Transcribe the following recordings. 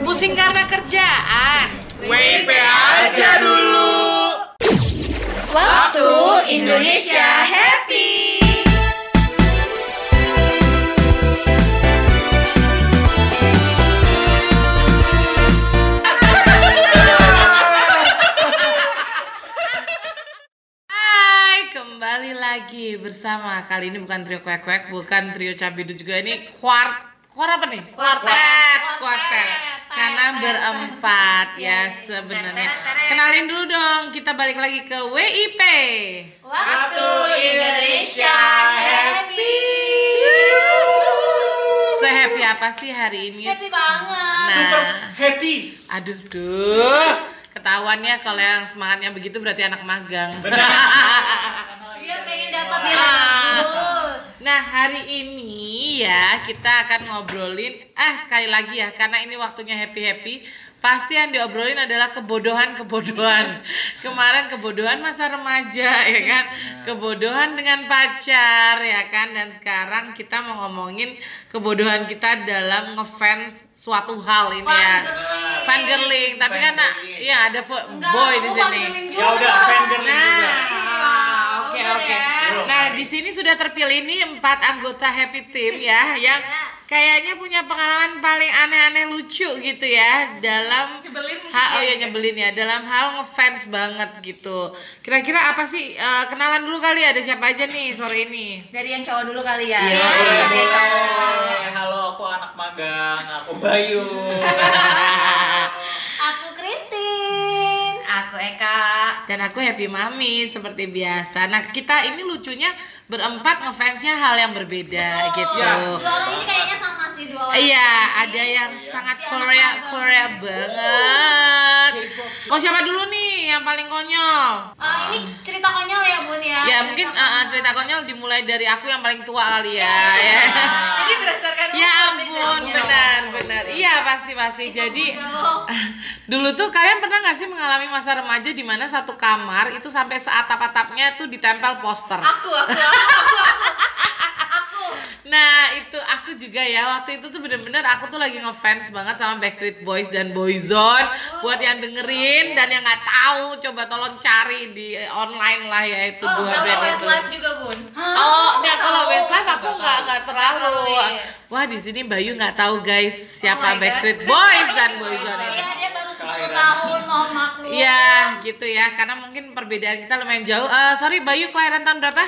Pusing karena kerjaan. WP aja dulu. Waktu Indonesia Happy. Hai, kembali lagi bersama kali ini bukan trio kuek kuek, bukan trio cabidu juga ini kuart kuart apa nih? Kuartet, kuartet. Karena berempat ya sebenarnya. Kenalin dulu dong, kita balik lagi ke WIP. Waktu Indonesia Happy. Sehappy apa sih hari ini? Happy banget. Super Nah, happy. aduh duh. Ketahuannya kalau yang semangatnya begitu berarti anak magang. Dia pengen dapat nilai bagus. Nah hari ini ya kita akan ngobrolin ah sekali lagi ya karena ini waktunya happy happy pasti yang diobrolin adalah kebodohan kebodohan kemarin kebodohan masa remaja ya kan? Kebodohan dengan pacar ya kan? Dan sekarang kita mau ngomongin kebodohan kita dalam ngefans suatu hal ini ya. Fangirling. Tapi kan nah, iya ada boy di sini. Ya udah fangirling Nah, juga. Oke Udah oke. ya. Nah, di sini sudah terpilih nih empat anggota Happy Team ya, yang kayaknya punya pengalaman paling aneh-aneh lucu gitu ya dalam Nyebelin mungkin ha, oh ya. ya nyebelin ya dalam hal ngefans banget gitu. Kira-kira apa sih eh, kenalan dulu kali ada siapa aja nih sore ini? Dari yang cowok dulu kali ya. Iya, Dari yang cowok. Hai, halo aku anak magang, aku Bayu. Aku Christine. Aku Eka. Dan aku Happy Mami seperti biasa. Nah, kita ini lucunya berempat ngefansnya hal yang berbeda gitu. Iya. Dua orang ini kayaknya sama sih dua orang. Iya, ada yang sangat Si Korea. Korea banget. Oh siapa dulu nih yang paling konyol? Ah, ini cerita konyol ya bun ya. Ya Cerita mungkin konyol. uh, uh, cerita konyol dimulai dari aku yang paling tua kali ya. ya. Jadi berdasarkan Ya ampun, benar benar. Iya pasti pasti. Jadi dulu tuh kalian pernah nggak sih mengalami masa remaja di mana satu kamar itu sampai seatap-atapnya tuh ditempel poster? Aku, aku, aku, aku. Aku. Ya waktu itu tuh bener-bener aku tuh lagi ngefans banget sama Backstreet Boys dan Boyzone Buat yang dengerin dan yang nggak tahu coba tolong cari di eh, online lah ya itu Oh, dua kalau band itu. Westlife juga bun. Oh, nggak kalau Westlife aku nggak nggak terlalu. terlalu, iya. Wah di sini Bayu nggak tahu guys Oh siapa God. Backstreet Boys dan Boyzone ini. Iya dia baru 10 Kelahiran. tahun mohon maklum. Iya gitu ya karena mungkin perbedaan kita lumayan jauh. Eh, sorry Bayu kelahiran tahun berapa?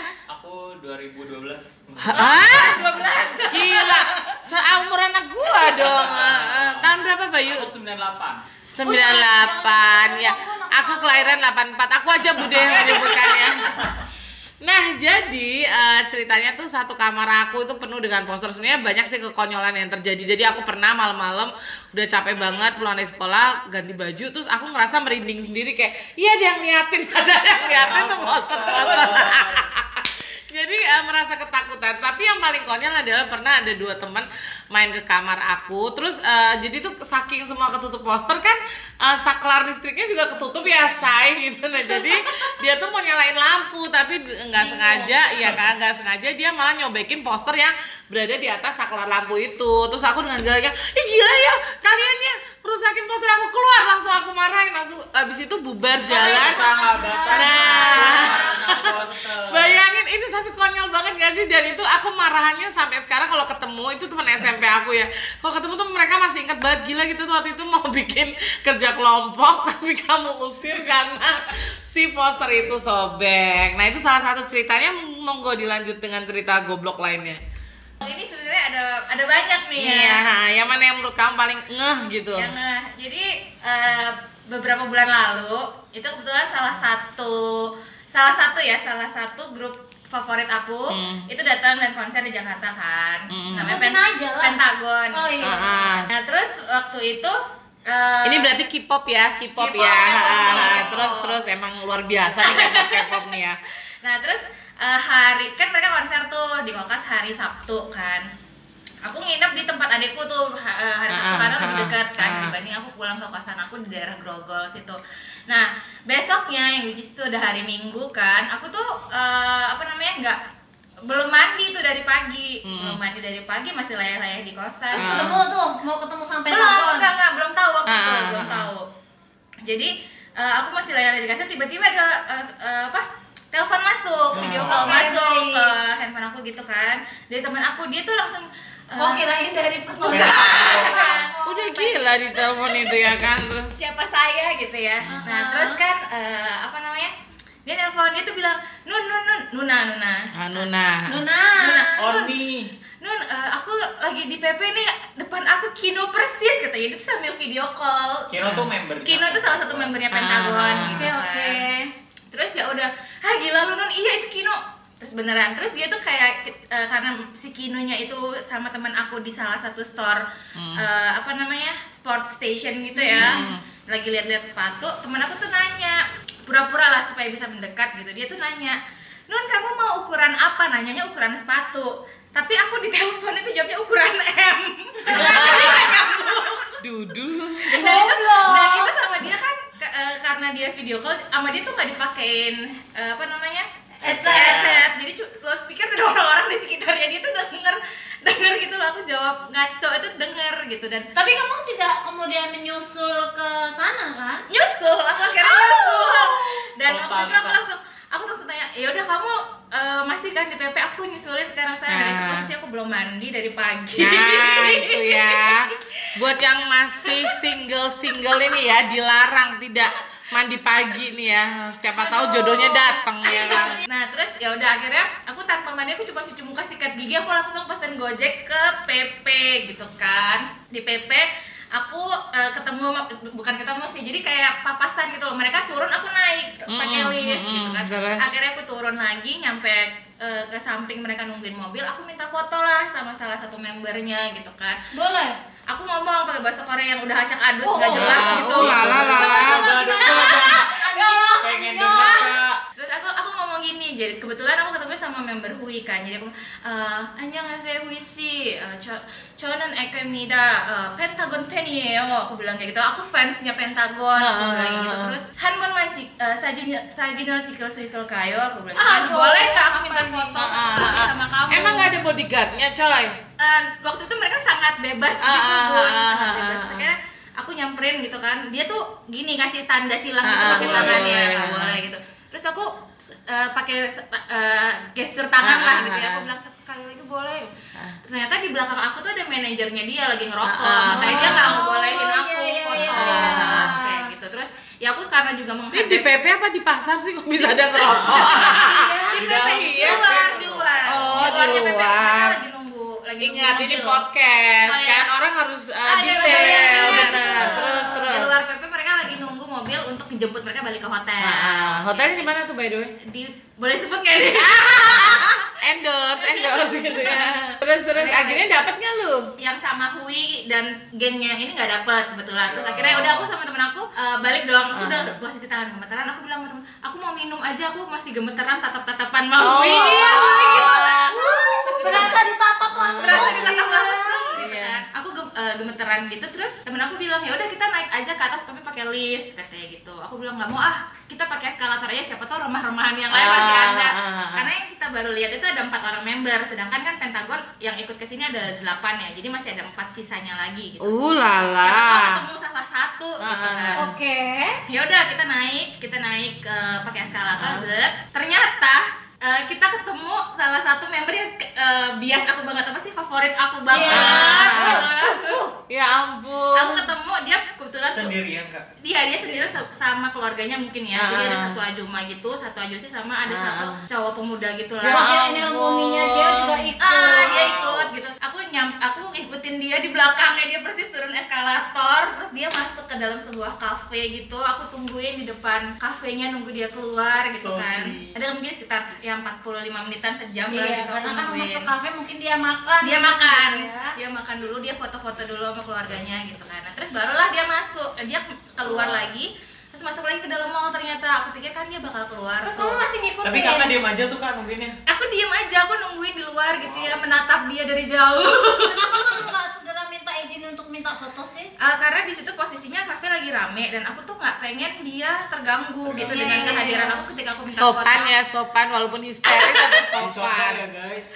Aku 2012. Hah? 12. Gila, seumur anak gua dong. Tahun berapa Bayu? Aku 98. 98 ya. Aku kelahiran 84. Aku aja bude yang menyebutkannya. Nah, jadi eh, ceritanya tuh satu kamar aku itu penuh dengan poster. Sebenarnya banyak sih kekonyolan yang terjadi. Jadi aku pernah malam-malam udah capek banget pulang dari sekolah ganti baju terus aku ngerasa merinding sendiri kayak iya ada yang liatin ada yang liatin tuh poster-poster. Jadi eh, merasa ketakutan. Tapi yang paling konyol adalah pernah ada dua teman main ke kamar aku. Terus eh, jadi tuh saking semua ketutup poster kan eh, saklar listriknya juga ketutup ya say gitu. Nah jadi dia tuh mau nyalain lampu tapi nggak sengaja ya kan nggak sengaja dia malah nyobekin poster yang berada di atas saklar lampu itu. Terus aku dengan gilanya ih gila ya kalian ya merusakin poster aku keluar. Langsung aku marahin langsung habis itu bubar jalan. Sahabatan. Nah. Bayangin itu tapi konyol banget gak sih? Dan itu aku marahannya sampai sekarang kalau ketemu itu teman SMP aku ya. Kalau ketemu tuh mereka masih inget banget gila gitu tuh waktu itu mau bikin kerja kelompok tapi kamu usir karena si poster itu sobek. Nah itu salah satu ceritanya monggo dilanjut dengan cerita goblok lainnya. Ini sebenarnya ada ada banyak nih ya. Iya, yang mana yang menurut kamu paling ngeh gitu? Yang nah, jadi eh, beberapa bulan lalu itu kebetulan salah satu salah satu ya salah satu grup favorit aku Hmm. itu datang dan konser di Jakarta kan Hmm. namanya Sebutin Pen- aja lah. Pentagon Oh iya. Ah, ah. nah terus waktu itu eh, Ini berarti K-pop ya, K-pop ya. Ah. Terus terus emang luar biasa nih K-pop K-pop nih ya. Nah terus eh, hari kan mereka konser tuh di Kokas hari Sabtu kan. Aku nginep di tempat adikku tuh ha- hari Sabtu Ah, karena lebih ah, dekat kan ah. dibanding aku pulang ke kosan aku di daerah Grogol situ. Nah besoknya yang which is itu udah hari Minggu kan, aku tuh eh, apa namanya nggak belum mandi tuh dari pagi Hmm. belum mandi dari pagi masih layah-layah di kosan Terus Ah. ketemu tuh, mau ketemu sampai belum telepon. enggak enggak belum tahu waktu itu belum ah, ah. tahu jadi eh, aku masih layar di kasur tiba-tiba ada eh, eh, apa telepon masuk video call Oke, masuk ke handphone aku gitu kan dari teman aku dia tuh langsung Oh kirain dari. Bukan. Udah gila di telepon itu ya kan terus. siapa saya gitu ya nah Ah. terus kan eh, apa namanya dia telepon dia tuh bilang nun nun nun nuna nuna Anu nah. Nuna. Nuna, Oh Nun, nih. Nun, eh, aku lagi di PP nih, depan aku Kino persis katanya. Dia tuh sambil video call. Kino tuh member. Kino tuh salah satu membernya Pentagon Ah. gitu Oke kan. oke. Terus ya udah, ah gila lu Nun, iya itu Kino. Terus beneran, terus dia tuh kayak eh, karena si Kinonya itu sama teman aku di salah satu store Hmm. eh, apa namanya sport station gitu ya, Hmm. lagi lihat-lihat sepatu. Teman aku tuh nanya, pura-pura lah supaya bisa mendekat gitu. Dia tuh nanya, Nun kamu mau ukuran apa? Nanyanya ukuran sepatu. Tapi aku di telepon itu jawabnya ukuran M. Dudu. dan itu dan itu sama dia kan ke- eh, karena dia video call sama dia tuh nggak dipakein apa namanya Headset. headset jadi loudspeaker tuh orang-orang di sekitarnya dia tuh denger denger gitu loh aku jawab ngaco itu denger gitu dan Tapi kamu tidak kemudian menyusul ke sana kan? nyusul aku akhirnya nyusul dan waktu itu aku langsung aku langsung tanya ya udah kamu eh, masih kan di PP aku nyusulin sekarang saya Dan itu Ah. posisi aku belum mandi dari pagi Nah, itu ya. Buat yang masih single-single ini ya dilarang tidak mandi pagi nih ya. Siapa tahu jodohnya datang ya kan. Nah terus ya udah akhirnya aku tanpa mandi aku cuma cuci muka sikat gigi aku langsung pesen gojek ke PP gitu kan di PP aku eh, ketemu bukan ketemu sih jadi kayak papasan gitu loh mereka turun aku naik pakai lift mm-mm, gitu kan terus? akhirnya aku turun lagi nyampe eh, ke samping mereka nungguin mobil aku minta foto lah sama salah satu membernya gitu kan Boleh aku ngomong pakai bahasa Korea yang udah acak adut Oh, gak jelas oh, gitu oh, lala, lala. Coba dong, coba dong. Pengen denger kak. Terus aku aku ngomong gini, jadi kebetulan aku ketemu sama member Hui kan, jadi aku eh 안녕하세요 Hui si, Eh, 저 저는 에크입니다, Eh, 펜타곤 팬이에요. Aku bilang kayak gitu, aku fansnya Pentagon. Aku Ah, bilang gitu. ah, ah. Terus 한 번만 찍, eh, 사진 사진을 찍을 수 있을까요? Aku bilang, "Ah, Aduh, boleh nggak aku minta apa foto Ah, ah, lagi ah. sama kamu? Emang gak ada bodyguardnya coy? Eh, waktu itu mereka sangat bebas Ah, gitu ah, bun ah, sangat ah, bebas. ah. akhirnya aku nyamperin gitu kan. Dia tuh gini kasih tanda silang gitu pakai tangannya boleh. nggak boleh gitu. Terus aku eh, pakai eh, gestur tangan Ah, lah ah, gitu ya. aku bilang satu kali lagi boleh. Ah. ternyata di belakang aku tuh ada manajernya dia lagi ngerokok. Ah, ah, makanya dia nggak Oh, aku iya, iya, foto. iya. kayak gitu. Terus ya aku karena juga Ini di PP apa di pasar sih kok bisa ada ngerokok? di Di PP di luar di luar. Oh, di luarnya PP lagi lagi Ingat ini mobil. podcast Oh, iya. kan orang harus uh, Ah, detail bener, bener. bener. Terus terus. Di luar PP mereka lagi nunggu mobil untuk menjemput mereka balik ke hotel. Ah, ah. hotelnya di mana tuh by the way? Di boleh sebut nggak nih? Endorse, endorse gitu ya. Terus terus Mereka- akhirnya dapat nggak lu? yang sama Hui dan gengnya ini nggak dapet kebetulan. Terus akhirnya udah aku sama temen aku eh, balik dong. Aku Ah. udah posisi tangan gemeteran. Aku bilang sama temen, aku mau minum aja. Aku masih gemeteran tatap-tatapan sama Oh. Hui. Iya, masih gitu. Berasa ditatap langsung. Berasa ditatap Iya. langsung gitu kan. Aku eh, gemeteran gitu terus temen aku bilang ya udah kita naik aja ke atas tapi pakai lift katanya gitu. Aku bilang nggak mau ah kita pakai eskalator aja siapa tahu remah-remahan yang lain masih Ah, ada. ah, ah. Karena yang kita baru lihat itu ada empat orang member, sedangkan kan Pentagon yang ikut ke sini ada delapan ya, jadi masih ada empat sisanya lagi gitu. Uh Siapa tahu lala. ketemu salah satu gitu kan. Oke. Ya udah kita naik, kita naik ke pakai eskalator, zet. Ternyata eh, kita ketemu salah satu member yang eh, bias aku banget apa sih favorit aku banget Iya. gitu. Ya ampun. Aku ketemu dia Sendirian kak. dia dia sendiri sa- sama keluarganya mungkin ya. Jadi ada ah. satu ajuma gitu, satu ajusi sama ada Ah, satu cowok pemuda gitu lah. Ya ini remuninya dia juga ikut. Ah, dia ikut gitu. Aku nyam, aku ngikutin dia di belakangnya dia persis turun eskalator, terus dia masuk ke dalam sebuah kafe gitu. Aku tungguin di depan kafenya nunggu dia keluar gitu So kan. sweet. Ada mungkin sekitar yang 45 menitan sejam lah Iya, gitu karena kan masuk kafe mungkin dia makan. Dia makan, Ya. dia makan dulu, dia foto-foto dulu sama keluarganya gitu kan. Nah, terus barulah dia masuk, dia keluar lagi, terus masuk lagi ke dalam mall ternyata. Aku pikir kan dia bakal keluar. Terus tuh. kamu masih ngikutin. Tapi kakak diem aja tuh kak nungguinnya. Aku diem aja, aku nungguin di luar gitu ya, menatap dia dari jauh. Kenapa kamu nggak segera minta izin untuk minta foto sih? Eh, karena di situ posisinya kafe lagi rame dan aku tuh nggak pengen dia terganggu gitu Iya, dengan iya, kehadiran iya. aku ketika aku minta sopan foto. ya sopan walaupun histeris tapi sopan ya guys.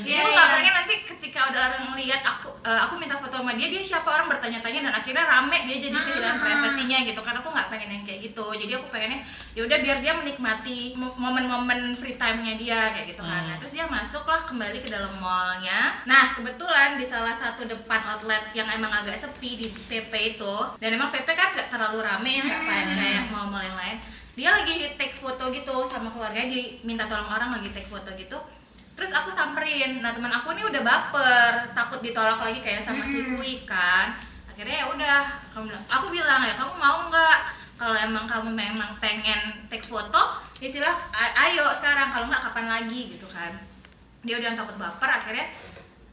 Iya, aku nggak iya. pengen nanti ketika ada orang ngeliat aku eh, aku minta foto sama dia dia siapa orang bertanya-tanya dan akhirnya rame dia jadi kehilangan Ah. privasinya gitu karena aku nggak pengen yang kayak gitu. Jadi aku pengennya ya udah biar dia menikmati mo- momen-momen free time-nya dia kayak gitu kan. Hmm. nah, terus dia masuklah kembali ke dalam mallnya. Nah kebetulan di salah satu depan outlet yang emang agak sepi di PP itu dan emang PP kan nggak terlalu rame ya nggak kayak Hmm. kayak mall-mall yang lain dia lagi take foto gitu sama keluarganya diminta tolong orang lagi take foto gitu. Terus aku samperin. Nah teman aku ini udah baper takut ditolak lagi kayak sama si Mm-mm. Kui kan. Akhirnya ya udah aku bilang ya kamu mau nggak kalau emang kamu memang pengen take foto istilah "A- ayo sekarang kalau nggak kapan lagi? gitu kan. Dia udah takut baper akhirnya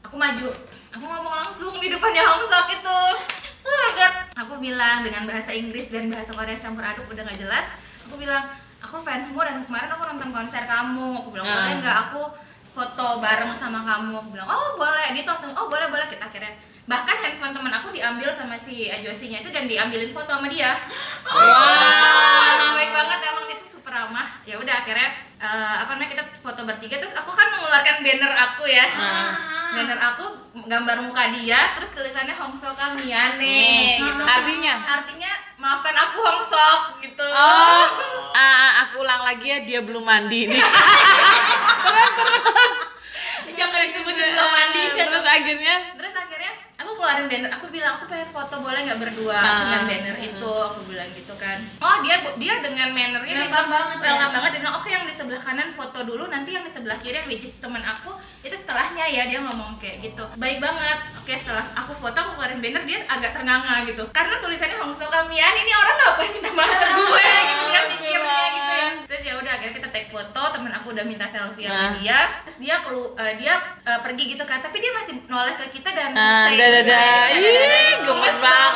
aku maju. Aku ngomong langsung di depannya Hongsok itu. Oh my god. Aku bilang dengan bahasa Inggris dan bahasa Korea campur aduk udah nggak jelas aku bilang aku fansmu dan kemarin aku nonton konser kamu. Aku bilang Ah. boleh nggak aku foto bareng sama kamu? Aku bilang oh boleh. Dia tuh langsung oh boleh boleh. Kita akhirnya bahkan handphone teman aku diambil sama si Josinya itu dan diambilin foto sama dia. Wah, baik banget. Emang dia tuh super ramah. Ya udah akhirnya eh, apa namanya kita foto bertiga. Terus aku kan mengeluarkan banner aku ya. Ah. banner aku gambar muka dia terus tulisannya Hongsok Kamiane. Hmm. gitu. Artinya? artinya maafkan aku Hongsok gitu. Oh ah, aku ulang lagi ya dia belum mandi nih terus terus. Jangan disebutin belum mandi. Terus akhirnya? Terus akhirnya aku keluarin banner aku bilang aku pengen foto boleh nggak berdua? Ah. dengan banner itu aku bilang gitu kan. Oh dia dia dengan banner ini Welcome banget ya. welcome banget. Dia bilang oke yang di sebelah kanan foto dulu nanti yang di sebelah kiri yang which is teman aku itu setelahnya ya dia ngomong kayak gitu. Baik banget. Oke setelah aku foto aku keluarin banner dia agak ternganga gitu. Karena tulisannya Hongso Kamian ini orang apa yang minta maaf ke gue? Gitu dia mikirnya gitu ya terus ya udah akhirnya kita take foto temen aku udah minta selfie sama Ah. dia terus dia kelu eh, dia eh, pergi gitu kan tapi dia masih noleh ke kita dan Ah, say dadah, Ih, gitu. gemes banget.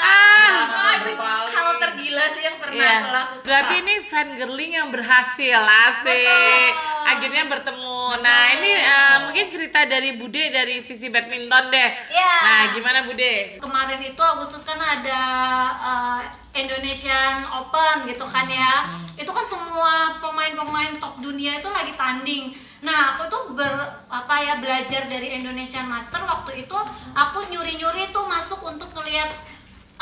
Ah. Ah, itu Berpaling. hal tergila sih yang pernah Iya. aku lakukan Berarti ini fangirling yang berhasil, asik. Betul. Akhirnya bertemu. Nah, ini eh, mungkin cerita dari Bude dari sisi badminton deh. Iya. Nah, gimana Bude? Kemarin itu Agustus kan ada uh, Indonesian Open gitu kan ya. Itu kan semua pemain-pemain top dunia itu lagi tanding. Nah, aku tuh ber apa ya belajar dari Indonesian Master waktu itu aku nyuri-nyuri tuh masuk untuk ngeliat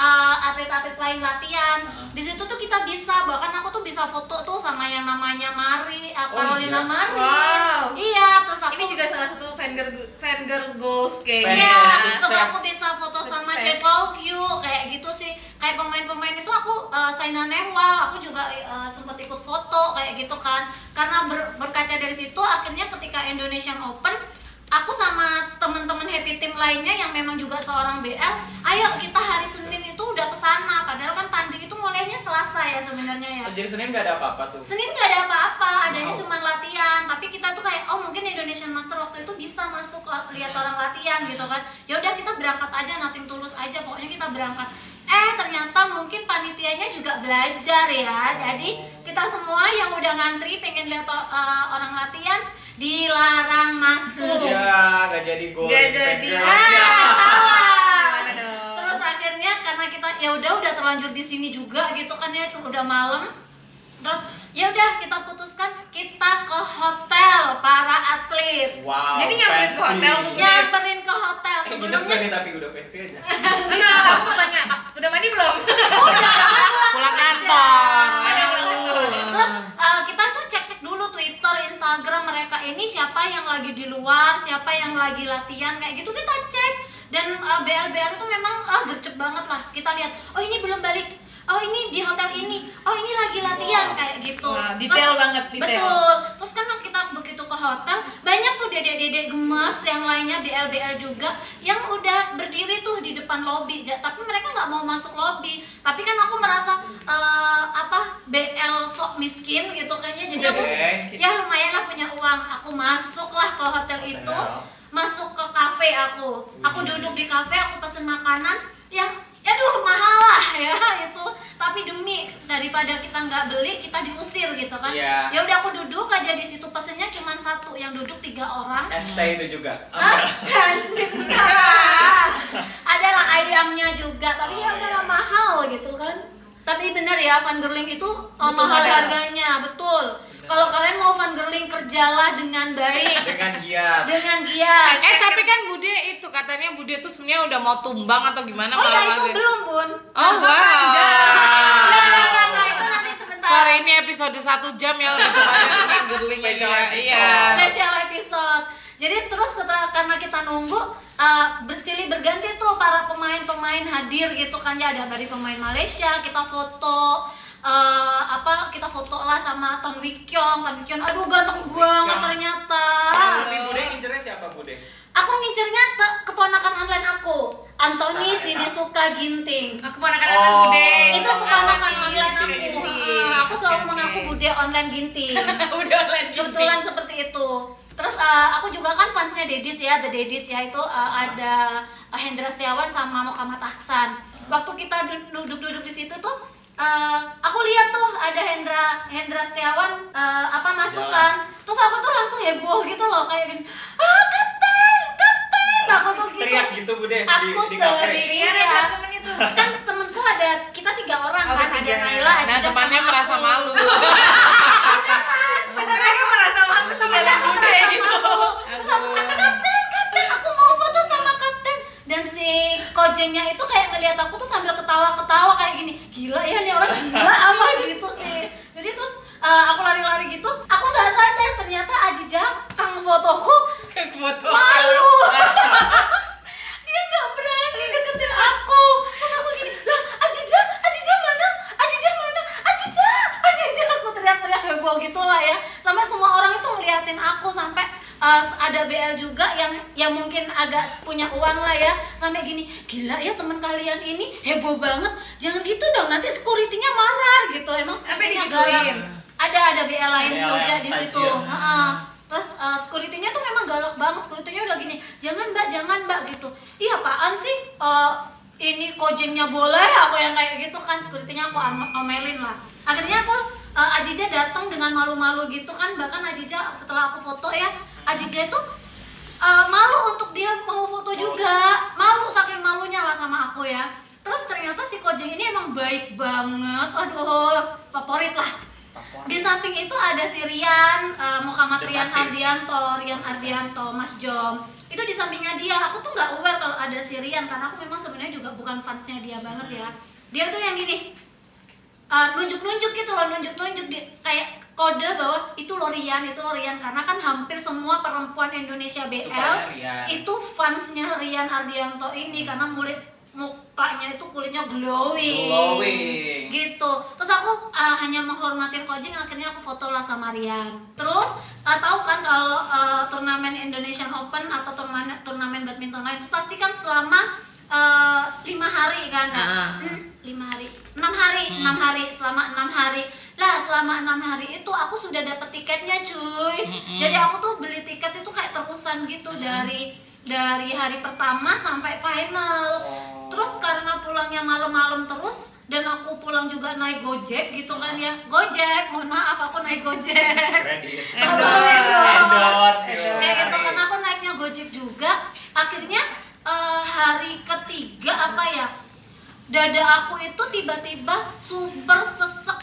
uh, atlet-atlet lain latihan. Di situ tuh kita bisa bahkan aku tuh bisa foto tuh sama yang namanya Mari, uh, Oh, Carolina iya? Mari. Wow. Iya, terus aku ini juga salah satu fangirl fangirl goals kayaknya Iya, terus sukses. aku bisa foto sama Sukses. Chase Yu kayak gitu sih. Kayak pemain-pemain itu aku uh, Saina Nehwal, aku juga uh, sempat ikut foto kayak gitu kan. Karena ber- berkaca dari situ akhirnya ketika Indonesian Open aku sama teman-teman happy team lainnya yang memang juga seorang BL, ayo kita hari Senin itu udah ke sana. Padahal kan tanding itu mulainya Selasa ya sebenarnya ya. Oh, jadi Senin nggak ada apa-apa tuh. Senin nggak ada apa-apa, adanya Wow. cuma latihan. Tapi kita tuh kayak, oh mungkin Indonesian Master waktu itu bisa masuk lihat orang latihan gitu kan. Ya udah kita berangkat aja, nating tulus aja. Pokoknya kita berangkat. Eh ternyata mungkin panitianya juga belajar ya. Jadi kita semua yang udah ngantri pengen lihat uh, orang latihan dilarang masuk. Ya, nggak jadi gol. Nggak jadi. Ah, salah. Terus akhirnya karena kita ya udah udah terlanjur di sini juga gitu kan ya udah malam. Terus ya udah kita putuskan kita ke hotel para atlet. Wow. Jadi nyamperin ke hotel tuh? Nyamperin ke hotel Eh, sebelumnya nggak nih tapi udah fancy aja. Enggak, aku mau tanya, udah mandi belum? Pulang kantor. Ada Aduh. betul. Terus uh, kita tuh cek-cek dulu Twitter, Instagram mereka ini siapa yang lagi di luar, siapa yang lagi latihan kayak gitu kita cek. Dan uh, BL-BL itu memang ah gercep banget lah. Kita lihat, oh ini belum balik. Oh ini di hotel ini. Oh ini lagi latihan Wow. kayak gitu. Wah, detail banget, detail. Betul. Terus kan kita begitu ke hotel, banyak tuh dedek-dedek gemes yang lainnya BL-BL juga yang udah berdiri tuh di depan lobi. Ja- Tapi mereka nggak mau masuk lobi. Tapi kan aku merasa eh, apa BL sok miskin gitu kayaknya jadi aku Oke. ya lumayan lah punya uang. Aku masuklah ke hotel itu, Benar. masuk ke kafe aku. Aku duduk di kafe, aku pesen makanan yang aduh mahal lah ya itu tapi demi daripada kita nggak beli kita diusir gitu kan Iya. ya udah aku duduk aja di situ pesennya cuma satu yang duduk tiga orang ST itu juga. Hah? Enggak. adalah temennya juga tapi ya Oh, udahlah iya. mahal gitu kan tapi bener ya fangirling itu uh, Butuh mahal modal. harganya betul kalau kalian mau fangirling kerjalah dengan baik Dengan giat. dengan giat Eh tapi kan Bude itu katanya Bude tuh sebenarnya udah mau tumbang atau gimana oh ya malah itu masih- belum bun Oh wow. Nggak, nggak, nggak, nggak, itu nanti sebentar Sorry ini episode satu jam ya lebih tepatnya tentang girling Special episode. Iya. special episode. Jadi terus setelah karena kita nunggu uh, bersilih berganti tuh para pemain-pemain hadir gitu kan ya ada dari pemain Malaysia kita foto uh, apa kita foto lah sama Ton Wikyong Ton Wikyong aduh ganteng banget Wikyong. ternyata Tapi Bude ngincernya siapa Bude? aku ngincernya te- keponakan online aku Anthony Saya. Sinisuka Ginting Aku ponakan Oh. anak bude. itu keponakan Anthony online aku Ginting. Uh, aku selalu Oke, mengaku oke. bude online ginting Udah online kebetulan seperti itu terus uh, aku juga kan fansnya Dedis ya The Dedis ya itu uh, ada uh, Hendra Setiawan sama Muhammad Ahsan waktu kita du- duduk-duduk di situ tuh uh, aku lihat tuh ada Hendra Hendra Setiawan uh, apa masukan terus aku tuh langsung heboh gitu loh kayak gini ah kapten kapten aku tuh gitu Teriak gitu Bude di, Aku di kafe. Sendirian Iya. ya temen itu. kan temenku ada kita tiga orang Oh, kan ada Naila Nah Ajijah, temannya sama merasa aku. malu. Mereka merasa malu tinggalin bude gitu. Terus aku kapten, si kojengnya itu kayak ngeliat aku tuh sambil ketawa-ketawa kayak gini. Gila ya nih orang gila ama gitu sih. Jadi terus uh, aku lari-lari gitu Aku nggak sadar ternyata Ajijah kang fotoku Kayak foto. malu Dia nggak berani deketin aku Terus aku gini, lah Ajijah, Ajijah mana? Ajijah mana? Ajijah, Ajijah Aku teriak-teriak heboh gitu lah ya Sampai semua orang itu ngeliatin aku Sampai uh, ada BL juga yang yang mungkin agak punya uang lah ya Sampai gini, gila ya teman kalian ini heboh banget Jangan gitu dong, nanti security-nya marah gitu Emang Sampai security-nya digituin? galak. Ada, ada BL lain juga di situ. Terus uh, security-nya tuh memang galak banget, security-nya udah gini, jangan mbak, jangan mbak gitu. Iya apaan sih? Uh, ini kojengnya boleh, aku yang kayak gitu kan, security-nya aku om- omelin lah. Akhirnya aku uh, Ajija datang dengan malu-malu gitu kan, bahkan Ajija setelah aku foto ya, Ajija itu uh, malu untuk dia mau foto juga, malu saking malunya lah sama aku ya. Terus ternyata si Kojeng ini emang baik banget, aduh favorit lah di samping itu ada si Rian, eh, Muhammad Rian. Ardianto, Rian Ardianto, Mas Jom. Itu di sampingnya dia. Aku tuh nggak aware kalau ada si Rian karena aku memang sebenarnya juga bukan fansnya dia banget ya. Dia tuh yang gini, eh, nunjuk-nunjuk gitu loh, nunjuk-nunjuk kayak kode bahwa itu lo Rian, itu lo Rian karena kan hampir semua perempuan Indonesia BL Rian. itu fansnya Rian Ardianto ini karena mulut mukanya itu kulitnya glowing, Glowing. gitu. Terus aku uh, hanya menghormatin Kojeng akhirnya aku foto lah sama Rian. Terus uh, tahu kan kalau uh, turnamen Indonesian Open atau turnamen turnamen badminton lain itu pasti kan selama uh, lima hari kan? Ah. Hmm, lima hari. Enam hari. Enam hari. Selama enam hari lah selama enam hari itu aku sudah dapet tiketnya cuy Mm-mm. jadi aku tuh beli tiket itu kayak terusan gitu dari dari hari pertama sampai final Oh. terus karena pulangnya malam-malam terus dan aku pulang juga naik gojek gitu kan ya gojek mohon maaf aku naik gojek Kredit. Endorse. Kayak gitu karena aku naiknya gojek juga akhirnya eh, hari ketiga apa ya dada aku itu tiba-tiba super sesek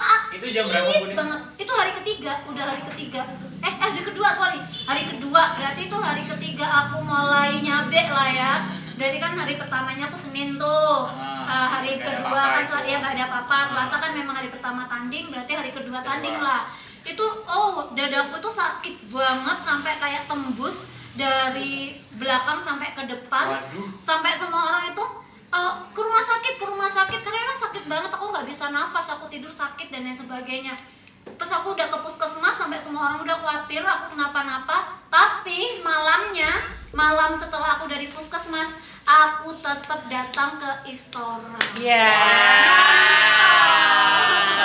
sakit Itu jam berapa, Budi? banget. Itu hari ketiga udah hari ketiga. Eh hari kedua sorry. Hari kedua. Berarti itu hari ketiga aku mulai nyabe lah ya. Berarti kan hari pertamanya aku senin tuh. Ah, Eh, hari kedua kan itu. Sel- ya nggak ada apa-apa. Selasa kan memang hari pertama tanding berarti hari kedua tanding lah. Itu oh dadaku tuh sakit banget sampai kayak tembus dari belakang sampai ke depan. Waduh. sampai semua orang itu "Eh, ke rumah sakit ke rumah sakit. Karena sakit banget aku nggak bisa nafas aku tidur sakit dan lain sebagainya terus aku udah ke puskesmas sampai semua orang udah khawatir aku kenapa-napa tapi malamnya malam setelah aku dari puskesmas aku tetap datang ke Istora Ya.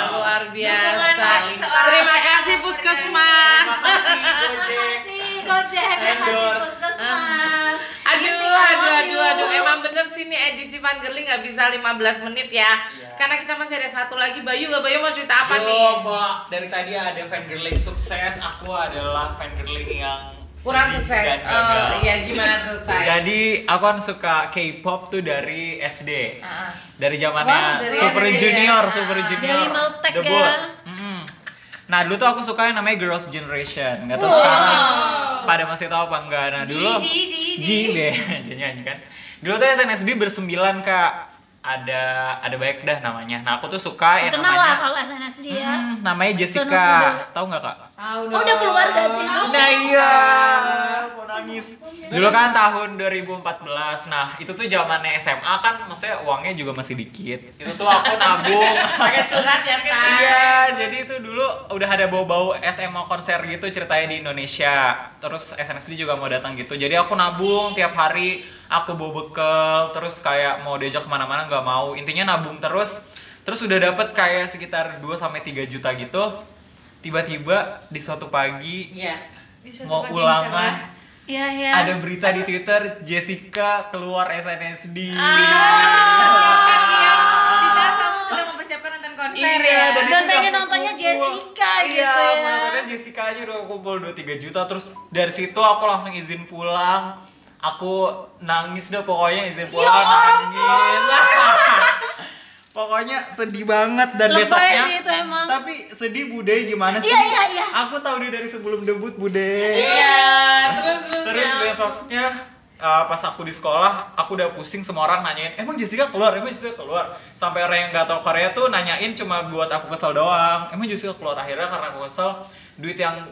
Luar biasa. Terima kasih Puskesmas. Terima kasih Gojek. Makasih Endorse. Puskesmas Aduh, ya, aduh, aduh. Emang bener sih nih edisi Van Girling nggak bisa 15 menit ya. Iya. Karena kita masih ada satu lagi. Bayu, nggak Bayu mau cerita apa Yo, nih? Mbak, dari tadi ada fangirling sukses. Aku adalah fangirling yang kurang sukses. dan Oh, iya gimana tuh, Say? Jadi aku kan suka K-pop tuh dari SD. Ah, ah. Dari zamannya dari Super ya. Junior, Ah. Super Junior. Dari Meltek debut. ya. Nah dulu tuh aku suka yang namanya Girls Generation. Gak tau Wow. sekarang pada masih tahu apa enggak. Nah dulu ji, ji, deh, nyanyi kan. Dulu tuh SNSD bersembilan kak. Ada ada banyak dah namanya. Nah aku tuh suka yang Kenal lah namanya kalau SNSD ya. Hmm, namanya Jessica. Tahu nggak kak? Tahu Oh, udah keluar gak sih? Nah iya, mau nangis. Dulu kan tahun 2014. Nah itu tuh zamannya SMA kan, maksudnya uangnya juga masih dikit. Itu tuh aku nabung. Pakai curhat ya, Say? Iya, jadi itu dulu udah ada bau-bau SMA konser gitu ceritanya di Indonesia. Terus SNSD juga mau datang gitu. Jadi aku nabung tiap hari, aku bawa bekal, terus kayak mau diajak ke mana-mana nggak mau. Intinya nabung terus. Terus udah dapet kayak sekitar 2 sampai 3 juta gitu. Tiba-tiba di suatu pagi Iya. mau ulangan Iya, iya. ada berita di Twitter Jessica keluar SNSD. Dia di saat kamu sedang mempersiapkan nonton konser Iya, ya. dan, Dan pengen nontonnya kumpul. Jessica iya, gitu ya. mau nontonnya Jessica aja udah kumpul 2-3 juta Terus dari situ aku langsung izin pulang Aku nangis deh pokoknya izin pulang Ya nangis Pokoknya sedih banget dan Lebay besoknya sih itu emang. Tapi sedih Bude gimana sih? Iya, iya, iya. Aku tahu dia dari sebelum debut Bude Iya, terus terus. Terus ya. besoknya uh, pas aku di sekolah, aku udah pusing semua orang nanyain, emang Jessica keluar, emang Jessica keluar. Sampai orang yang nggak tahu Korea tuh nanyain cuma buat aku kesel doang. Emang Jessica keluar akhirnya karena aku kesel, duit yang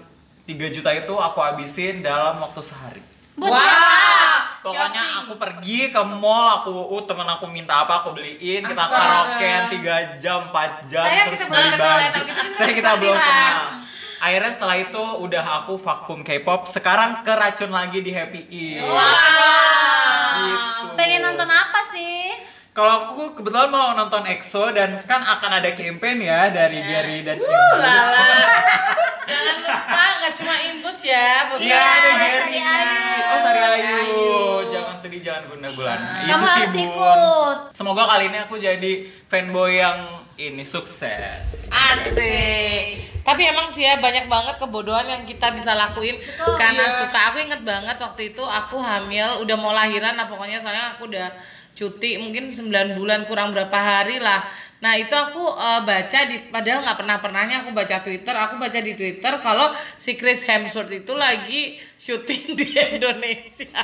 3 juta itu aku habisin dalam waktu sehari. Buat Wah, Pokoknya shopping. aku pergi ke mall, aku uh, temen aku minta apa aku beliin, kita karaokean 3 jam, 4 jam, Saya terus kita beli baju. kita Saya kita belum kenal. Akhirnya setelah itu udah aku vakum K-pop, sekarang keracun lagi di Happy E. Gitu. Pengen nonton apa sih? Kalau aku kebetulan mau nonton EXO dan kan akan ada campaign ya dari Gary dan Uh, Imbus. lala. Jangan lupa nggak cuma Imbus ya, Iya, ada Ada Gary. Oh, Sari Ayu. Ayu. Jangan sedih, jangan guna gulana. Kamu Itu sih, harus Bun. ikut. Semoga kali ini aku jadi fanboy yang ini sukses. Asik. Tapi emang sih ya banyak banget kebodohan yang kita bisa lakuin Betul. karena Iya. suka. Aku inget banget waktu itu aku hamil, udah mau lahiran nah pokoknya soalnya aku udah cuti mungkin 9 bulan kurang berapa hari lah. Nah itu aku eh, baca di padahal nggak pernah pernahnya aku baca Twitter. Aku baca di Twitter kalau si Chris Hemsworth itu lagi syuting di Indonesia.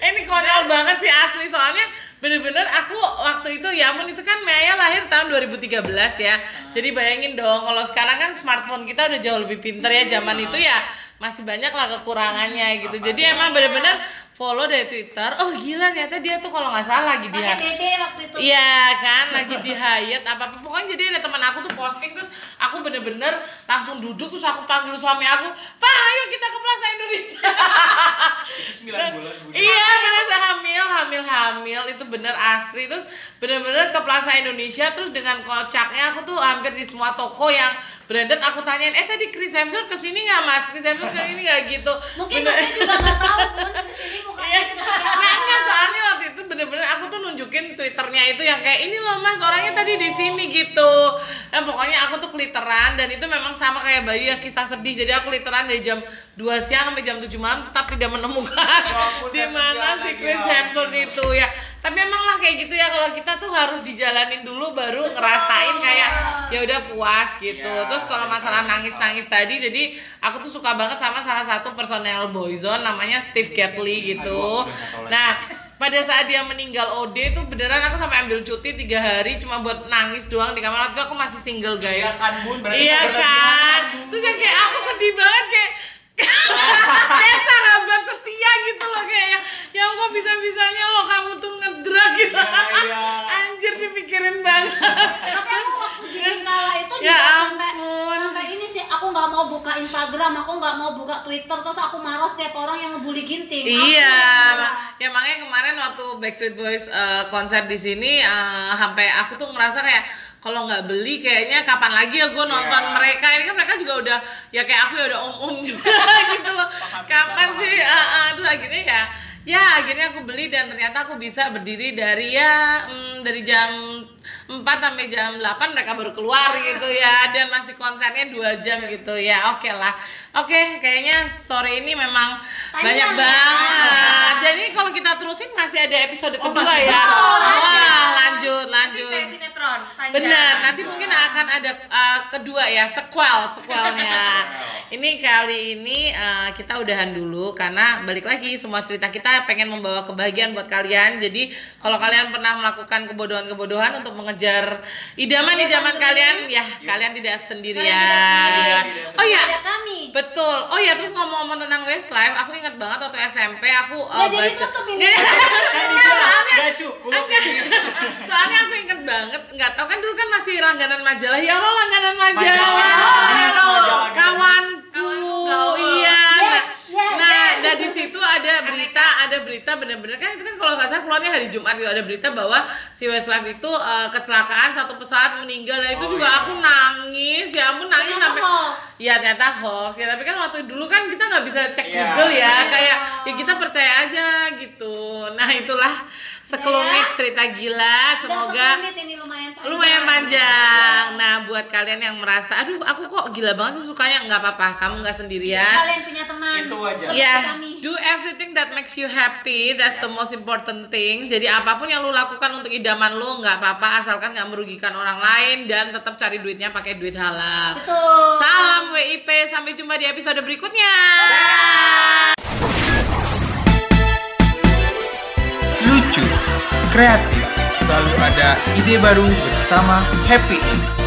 Ini konyol banget sih asli soalnya bener-bener aku waktu itu ya ampun itu kan Maya lahir tahun 2013 ya. Jadi bayangin dong kalau sekarang kan smartphone kita udah jauh lebih pinter ya zaman itu ya masih banyak lah kekurangannya gitu. Jadi emang bener-bener follow dari Twitter. Oh gila ternyata dia tuh kalau nggak salah lagi dia. Pakai dede waktu itu. Iya kan lagi di Hyatt apa apa pokoknya jadi ada teman aku tuh posting terus aku bener-bener langsung duduk terus aku panggil suami aku Pak ayo kita ke Plaza Indonesia Itu 9 Dan- bulan. Iya bener saya hamil hamil hamil itu bener asli terus bener-bener ke Plaza Indonesia terus dengan kocaknya aku tuh hampir di semua toko yang branded aku tanyain eh tadi Chris Hemsworth ke sini nggak mas Chris Hemsworth ke sini nggak gitu Mungkin Bener- juga nggak tahu pun di sini mukanya Iya. seperti apa. Nah, enggak soalnya waktu itu bener-bener aku tuh nunjukin twitternya itu yang kayak ini loh mas orangnya tadi di sini gitu. Nah, pokoknya aku tuh keliteran dan itu memang sama kayak Bayu ya kisah sedih. Jadi aku keliteran dari jam 2 siang sampai jam 7 malam tetap tidak menemukan Ya di mana si Chris ya Hemsworth itu ya. Tapi emang lah kayak gitu ya kalau kita tuh harus dijalanin dulu baru ngerasain kayak ya udah puas gitu. Iya, Terus kalau masalah iya. nangis-nangis tadi jadi aku tuh suka banget sama salah satu personel Boyzone namanya Steve Catley gitu. Nah, pada saat dia meninggal OD tuh beneran aku sampai ambil cuti tiga hari cuma buat nangis doang di kamar itu aku masih single guys. Iya kan Bun, Iya kan. Terus yang kayak aku sedih banget kayak sahabat setia gitu loh kayak ya kok bisa bisanya lo kamu tuh ngedrag gitu. Iya, iya. Anjir dipikirin banget. Tapi aku waktu jadi kala itu juga Ya sampai ampun. sampai ini sih aku nggak mau buka Instagram, aku nggak mau buka Twitter, terus aku marah setiap orang yang ngebully ginting. Aku Iya, ma- ya makanya kemarin waktu Backstreet Boys eh, konser di sini eh, sampai aku tuh ngerasa kayak kalau nggak beli kayaknya kapan lagi ya gue nonton Iya. mereka. Ini kan mereka juga udah ya kayak aku ya udah om om juga gitu loh. Kapan sih? ah ah, terus akhirnya ya ya akhirnya aku beli dan ternyata aku bisa berdiri dari ya mm, dari jam 4 sampai jam 8 mereka baru keluar gitu ya. Dan masih konsernya dua jam gitu ya. Oke lah. Oke kayaknya sore ini memang Panjang banyak ya. banget. Jadi kalau kita terusin masih ada episode Oh, kedua ya. bisa. wah lanjut Nanti lanjut kayak sinetron panjang. Benar, nanti mungkin akan ada uh, kedua ya, sequel, sequelnya. ini kali ini uh, kita udahan dulu karena balik lagi semua cerita kita pengen membawa kebahagiaan buat kalian. Jadi kalau kalian pernah melakukan kebodohan-kebodohan untuk mengejar idaman-idaman kalian, ya kalian tidak sendirian. Oh Ada ya, kami. betul. Oh ya, terus ngomong-ngomong tentang Westlife, aku ingat banget waktu SMP aku uh, Nggak jadi baca. tutup ini. Nggak cukup. Soalnya aku inget banget, nggak tahu kan dulu kan masih langganan majalah. Ya Allah langganan Majalah. majalah. Kawanku. Iya. Nah, nah, nah di situ ada berita, ada berita bener-bener kan itu kan kalau nggak salah keluarnya hari Jumat gitu ada berita bahwa si Westlife itu eh, kecelakaan satu pesawat meninggal. Nah itu Oh, juga iya. aku nangis, ya ampun nangis Ternyata sampai hoax. Ya ternyata hoax ya tapi kan waktu dulu kan kita nggak bisa cek Iya. Google ya Iya. kayak ya kita percaya aja gitu. Nah itulah sekelumit Ya. cerita gila. Semoga ini lumayan panjang. lumayan panjang. Nah buat kalian yang merasa, aduh aku kok gila banget sih sukanya nggak apa-apa, kamu nggak sendirian. Kalian punya teman. Itu aja. Ya, kami. do everything that makes you happy. That's the most important thing. Jadi apa pun yang lu lakukan untuk idaman lu nggak apa-apa, asalkan nggak merugikan orang lain dan tetap cari duitnya pakai duit halal. Betul. Salam WIP, sampai jumpa di episode berikutnya. lucu, kreatif, selalu ada ide baru bersama Happy In.